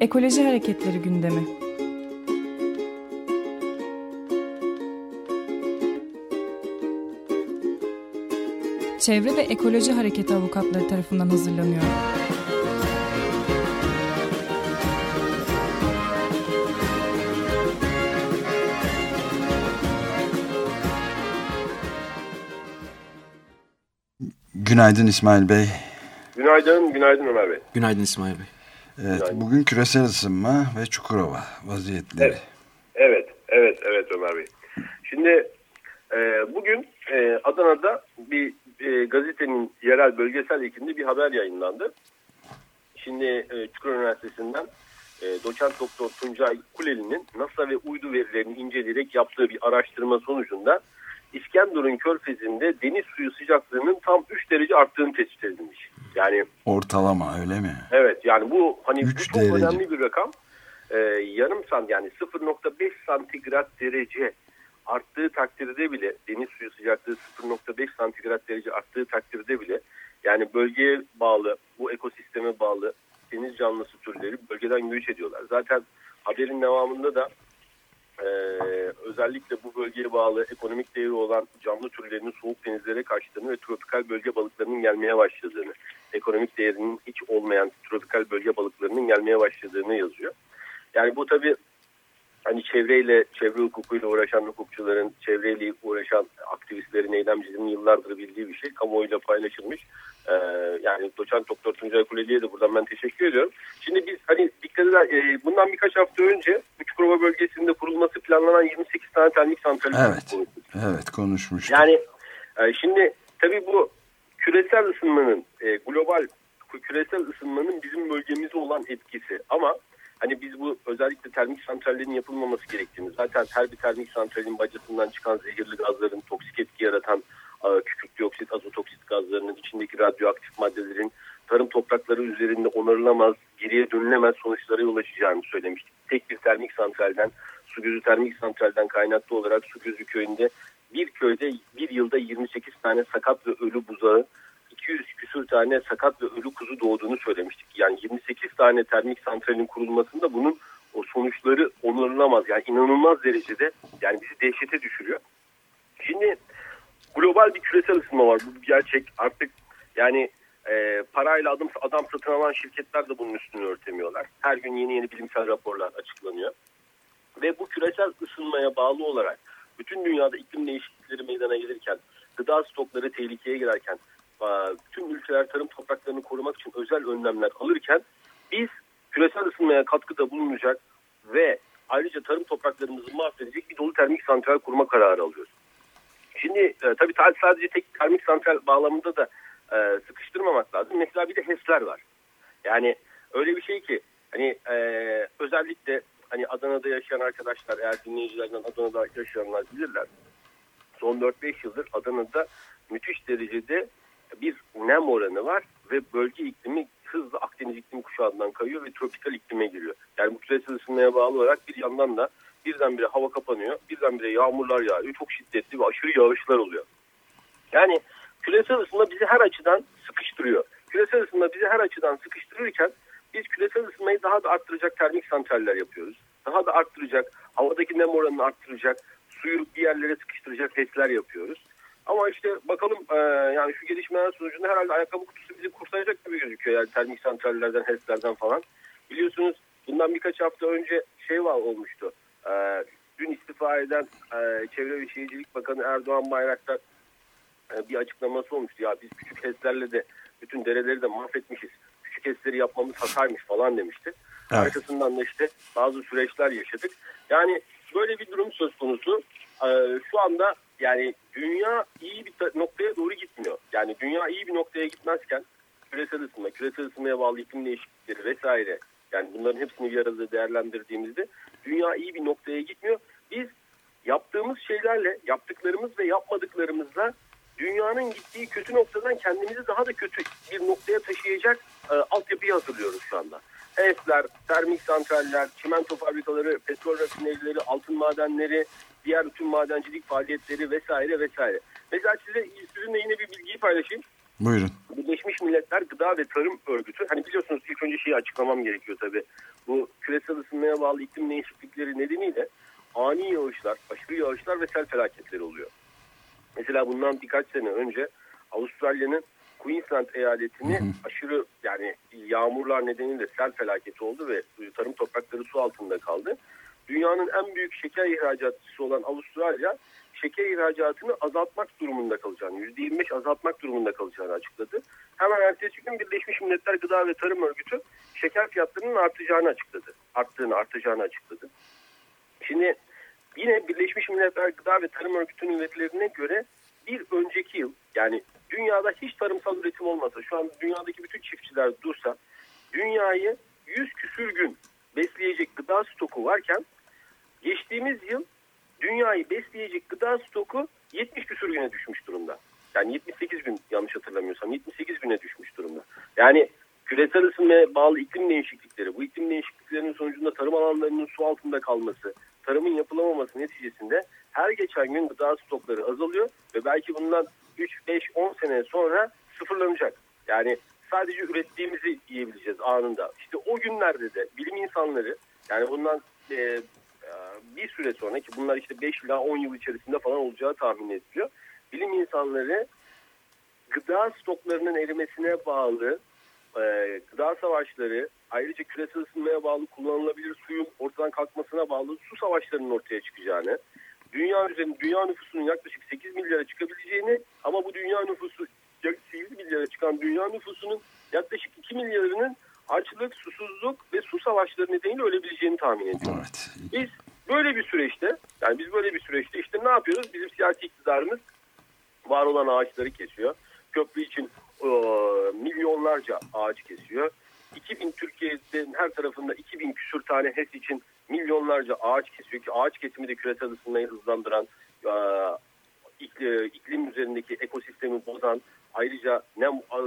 Ekoloji Hareketleri gündemi. Çevre ve Ekoloji Hareketi avukatları tarafından hazırlanıyor. Günaydın İsmail Bey. Günaydın, günaydın Ömer Bey. Günaydın İsmail Bey. Evet, Günaydın. bugün küresel ısınma ve Çukurova vaziyetleri. Evet. Evet, evet, evet Ömer Bey. Şimdi e, bugün e, Adana'da bir e, gazetenin yerel bölgesel ekinde bir haber yayınlandı. Şimdi e, Çukurova Üniversitesi'nden e, doçent doktor Tuncay Kuleli'nin NASA ve uydu verilerini inceleyerek yaptığı bir araştırma sonucunda İskenderun Körfezi'nde deniz suyu sıcaklığının tam 3 derece arttığını tespit edilmiş. Yani Ortalama öyle mi? Evet yani bu hani bu çok derece. önemli bir rakam. Ee, yarım sant yani 0.5 santigrat derece arttığı takdirde bile deniz suyu sıcaklığı 0.5 santigrat derece arttığı takdirde bile yani bölgeye bağlı bu ekosisteme bağlı deniz canlısı türleri bölgeden göç ediyorlar. Zaten haberin devamında da e, özellikle bu bölgeye bağlı ekonomik değeri olan canlı türlerinin soğuk denizlere kaçtığını ve tropikal bölge balıklarının gelmeye başladığını, ekonomik değerinin hiç olmayan tropikal bölge balıklarının gelmeye başladığını yazıyor. Yani bu tabii hani çevreyle, çevre hukukuyla uğraşan hukukçuların, çevreyle uğraşan aktivistlerin, eylemcilerin yıllardır bildiği bir şey. Kamuoyuyla paylaşılmış. Ee, yani doçent doktor Tuncay Kuleli'ye de buradan ben teşekkür ediyorum. Şimdi biz hani dikkat eder, e, bundan birkaç hafta önce Çukurova bölgesinde kurulması planlanan 28 tane termik santrali Evet. konuştuk. Evet konuşmuştuk. Yani e, şimdi tabii bu küresel ısınmanın e, global küresel ısınmanın bizim bölgemize olan etkisi ama hani biz bu özellikle termik santrallerin yapılmaması gerektiğini zaten her bir termik santralin bacasından çıkan zehirli gazların toksik etki yaratan e, kükürt dioksit, azot oksit gazlarının içindeki radyoaktif maddelerin tarım toprakları üzerinde onarılamaz, geriye dönülemez sonuçlara yol açacağını söylemiştik. Tek bir termik santralden, su gözü termik santralden kaynaklı olarak su gözü köyünde bir köyde bir yılda 28 tane sakat ve ölü buzağı, 200 küsür tane sakat ve ölü kuzu doğduğunu söylemiştik. Yani 28 tane termik santralin kurulmasında bunun o sonuçları onarılamaz. Yani inanılmaz derecede yani bizi dehşete düşürüyor. Şimdi global bir küresel ısınma var. Bu gerçek. Artık yani e, parayla adım, adam satın alan şirketler de bunun üstünü örtemiyorlar. Her gün yeni yeni bilimsel raporlar açıklanıyor. Ve bu küresel ısınmaya bağlı olarak bütün dünyada iklim değişiklikleri meydana gelirken, gıda stokları tehlikeye girerken, e, bütün ülkeler tarım topraklarını korumak için özel önlemler alırken biz küresel ısınmaya katkıda bulunacak ve ayrıca tarım topraklarımızı mahvedecek bir dolu termik santral kurma kararı alıyoruz. Şimdi e, tabii ta- sadece tek termik santral bağlamında da e, sıkıştırmamak lazım. Mesela bir de HES'ler var. Yani öyle bir şey ki hani e, özellikle hani Adana'da yaşayan arkadaşlar eğer dinleyicilerden Adana'da yaşayanlar bilirler. Son 4-5 yıldır Adana'da müthiş derecede bir nem oranı var ve bölge iklimi hızla Akdeniz iklim kuşağından kayıyor ve tropikal iklime giriyor. Yani bu küresel ısınmaya bağlı olarak bir yandan da birdenbire hava kapanıyor, birdenbire yağmurlar yağıyor, çok şiddetli ve aşırı yağışlar oluyor. Yani küresel ısınma bizi her açıdan sıkıştırıyor. Küresel ısınma bizi her açıdan sıkıştırırken biz küresel ısınmayı daha da arttıracak termik santraller yapıyoruz. Daha da arttıracak, havadaki nem oranını arttıracak, suyu bir yerlere sıkıştıracak HES'ler yapıyoruz. Ama işte bakalım e, yani şu gelişmeler sonucunda herhalde ayakkabı kutusu bizi kurtaracak gibi gözüküyor. Yani termik santrallerden, HES'lerden falan. Biliyorsunuz bundan birkaç hafta önce şey var olmuştu. E, dün istifa eden e, Çevre ve Şehircilik Bakanı Erdoğan Bayraktar e, bir açıklaması olmuştu. Ya biz küçük HES'lerle de bütün dereleri de mahvetmişiz. Küçük HES'leri yapmamız hataymış falan demişti. Evet. Arkasından da işte bazı süreçler yaşadık. Yani böyle bir durum söz konusu. Ee, şu anda yani dünya iyi bir ta- noktaya doğru gitmiyor. Yani dünya iyi bir noktaya gitmezken küresel ısınma, küresel ısınmaya bağlı iklim değişiklikleri vesaire yani bunların hepsini bir arada değerlendirdiğimizde dünya iyi bir noktaya gitmiyor. Biz yaptığımız şeylerle, yaptıklarımız ve yapmadıklarımızla dünyanın gittiği kötü noktadan kendimizi daha da kötü bir noktaya taşıyacak e, altyapıyı hazırlıyoruz şu anda. HES'ler, termik santraller, çimento fabrikaları, petrol rafinerileri, altın madenleri, diğer bütün madencilik faaliyetleri vesaire vesaire. Mesela size sizinle yine bir bilgiyi paylaşayım. Buyurun. Birleşmiş Milletler Gıda ve Tarım Örgütü. Hani biliyorsunuz ilk önce şeyi açıklamam gerekiyor tabii. Bu küresel ısınmaya bağlı iklim değişiklikleri nedeniyle ani yağışlar, aşırı yağışlar ve sel felaketleri oluyor. Mesela bundan birkaç sene önce Avustralya'nın Queensland eyaletini hı hı. aşırı yani yağmurlar nedeniyle sel felaketi oldu ve tarım toprakları su altında kaldı. Dünyanın en büyük şeker ihracatçısı olan Avustralya şeker ihracatını azaltmak durumunda kalacağını, %25 azaltmak durumunda kalacağını açıkladı. Hemen ertesi gün Birleşmiş Milletler Gıda ve Tarım Örgütü şeker fiyatlarının artacağını açıkladı. Arttığını, artacağını açıkladı. Şimdi yine Birleşmiş Milletler Gıda ve Tarım Örgütü'nün verilerine göre bir önceki yıl yani dünyada hiç tarımsal üretim olmasa şu an dünyadaki bütün çiftçiler dursa dünyayı 100 küsür gün besleyecek gıda stoku varken geçtiğimiz yıl dünyayı besleyecek gıda stoku 70 küsur güne düşmüş durumda. Yani 78 gün yanlış hatırlamıyorsam 78 güne düşmüş durumda. Yani küresel ısınmaya bağlı iklim değişiklikleri, bu iklim değişikliklerinin sonucunda tarım alanlarının su altında kalması, tarımın yapılamaması neticesinde her geçen gün gıda stokları azalıyor ve belki bundan 3, 5, 10 sene sonra sıfırlanacak. Yani sadece ürettiğimizi yiyebileceğiz anında. İşte o günlerde de bilim insanları yani bundan e, bir süre sonra ki bunlar işte 5 ila 10 yıl içerisinde falan olacağı tahmin ediliyor. Bilim insanları gıda stoklarının erimesine bağlı e, gıda savaşları ayrıca küresel ısınmaya bağlı kullanılabilir suyun ortadan kalkmasına bağlı su savaşlarının ortaya çıkacağını dünya üzerinde dünya nüfusunun yaklaşık 8 milyara çıkabileceğini ama bu dünya nüfusu 8 milyara çıkan dünya nüfusunun yaklaşık 2 milyarının açlık, susuzluk ve su savaşları nedeniyle ölebileceğini tahmin ediyoruz. Evet. Biz böyle bir süreçte yani biz böyle bir süreçte işte ne yapıyoruz? Bizim siyasi iktidarımız var olan ağaçları kesiyor. Köprü için e, milyonlarca ağaç kesiyor. 2000 Türkiye'nin her tarafında 2000 küsür tane HES için milyonlarca ağaç kesiyor ki ağaç kesimi de küresel ısınmayı hızlandıran, e, iklim üzerindeki ekosistemi bozan, ayrıca nem e,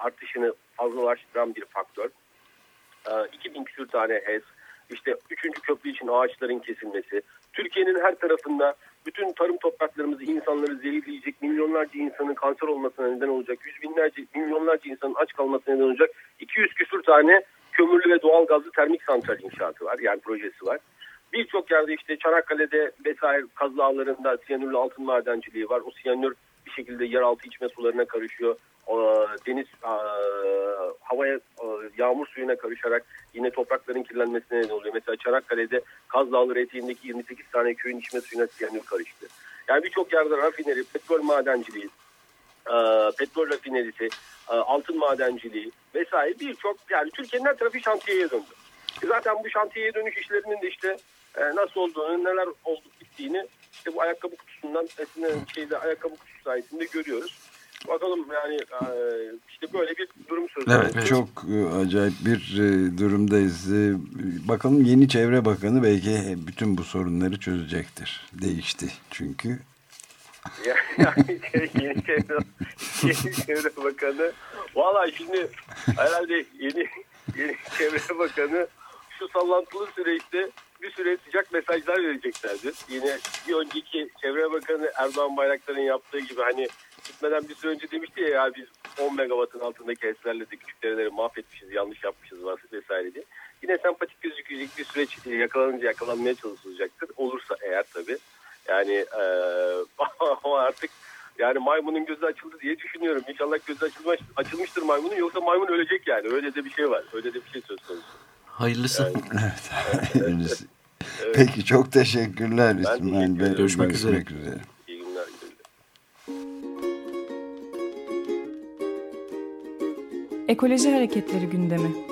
artışını fazlalaştıran bir faktör. 2000 e, küsür tane HES, işte 3. köprü için ağaçların kesilmesi, Türkiye'nin her tarafında bütün tarım topraklarımızı insanları zehirleyecek, milyonlarca insanın kanser olmasına neden olacak, yüz binlerce, milyonlarca insanın aç kalmasına neden olacak 200 küsür tane kömürlü ve doğal gazlı termik santral inşaatı var. Yani projesi var. Birçok yerde işte Çanakkale'de vesaire kaz dağlarında siyanürlü altın madenciliği var. O siyanür bir şekilde yeraltı içme sularına karışıyor. Deniz havaya yağmur suyuna karışarak yine toprakların kirlenmesine neden oluyor. Mesela Çanakkale'de Kaz Dağları eteğindeki 28 tane köyün içme suyuna siyanür karıştı. Yani birçok yerde rafineri, petrol madenciliği, petrol rafinerisi, altın madenciliği vesaire birçok yani Türkiye'nin her tarafı şantiyeye döndü. E zaten bu şantiyeye dönüş işlerinin de işte nasıl olduğunu, neler oldu bittiğini işte bu ayakkabı kutusundan şeyde ayakkabı kutusu sayesinde görüyoruz. Bakalım yani e, işte böyle bir durum söz konusu. Evet çok e, acayip bir e, durumdayız. Bakalım yeni Çevre Bakanı belki bütün bu sorunları çözecektir. Değişti çünkü. Yani yeni çevre, yeni çevre bakanı valla şimdi herhalde yeni, yeni çevre bakanı şu sallantılı süreçte bir süre sıcak mesajlar vereceklerdir. Yine bir önceki çevre bakanı Erdoğan Bayraktar'ın yaptığı gibi hani gitmeden bir süre önce demişti ya, ya biz 10 megawattın altındaki HES'lerle de küçük dereleri mahvetmişiz, yanlış yapmışız vesaire diye. Yine sempatik gözükecek bir süreç yakalanınca yakalanmaya çalışılacaktır. Olursa eğer tabii. Yani e, ama artık yani maymunun gözü açıldı diye düşünüyorum. İnşallah gözü açılmış, açılmıştır maymunun yoksa maymun ölecek yani. Öyle de bir şey var. Öyle de bir şey söz konusu. Hayırlısı. Yani, evet. evet. Peki çok teşekkürler İsmail Bey. Görüşmek, üzere. üzere. Ekoloji Hareketleri gündemi.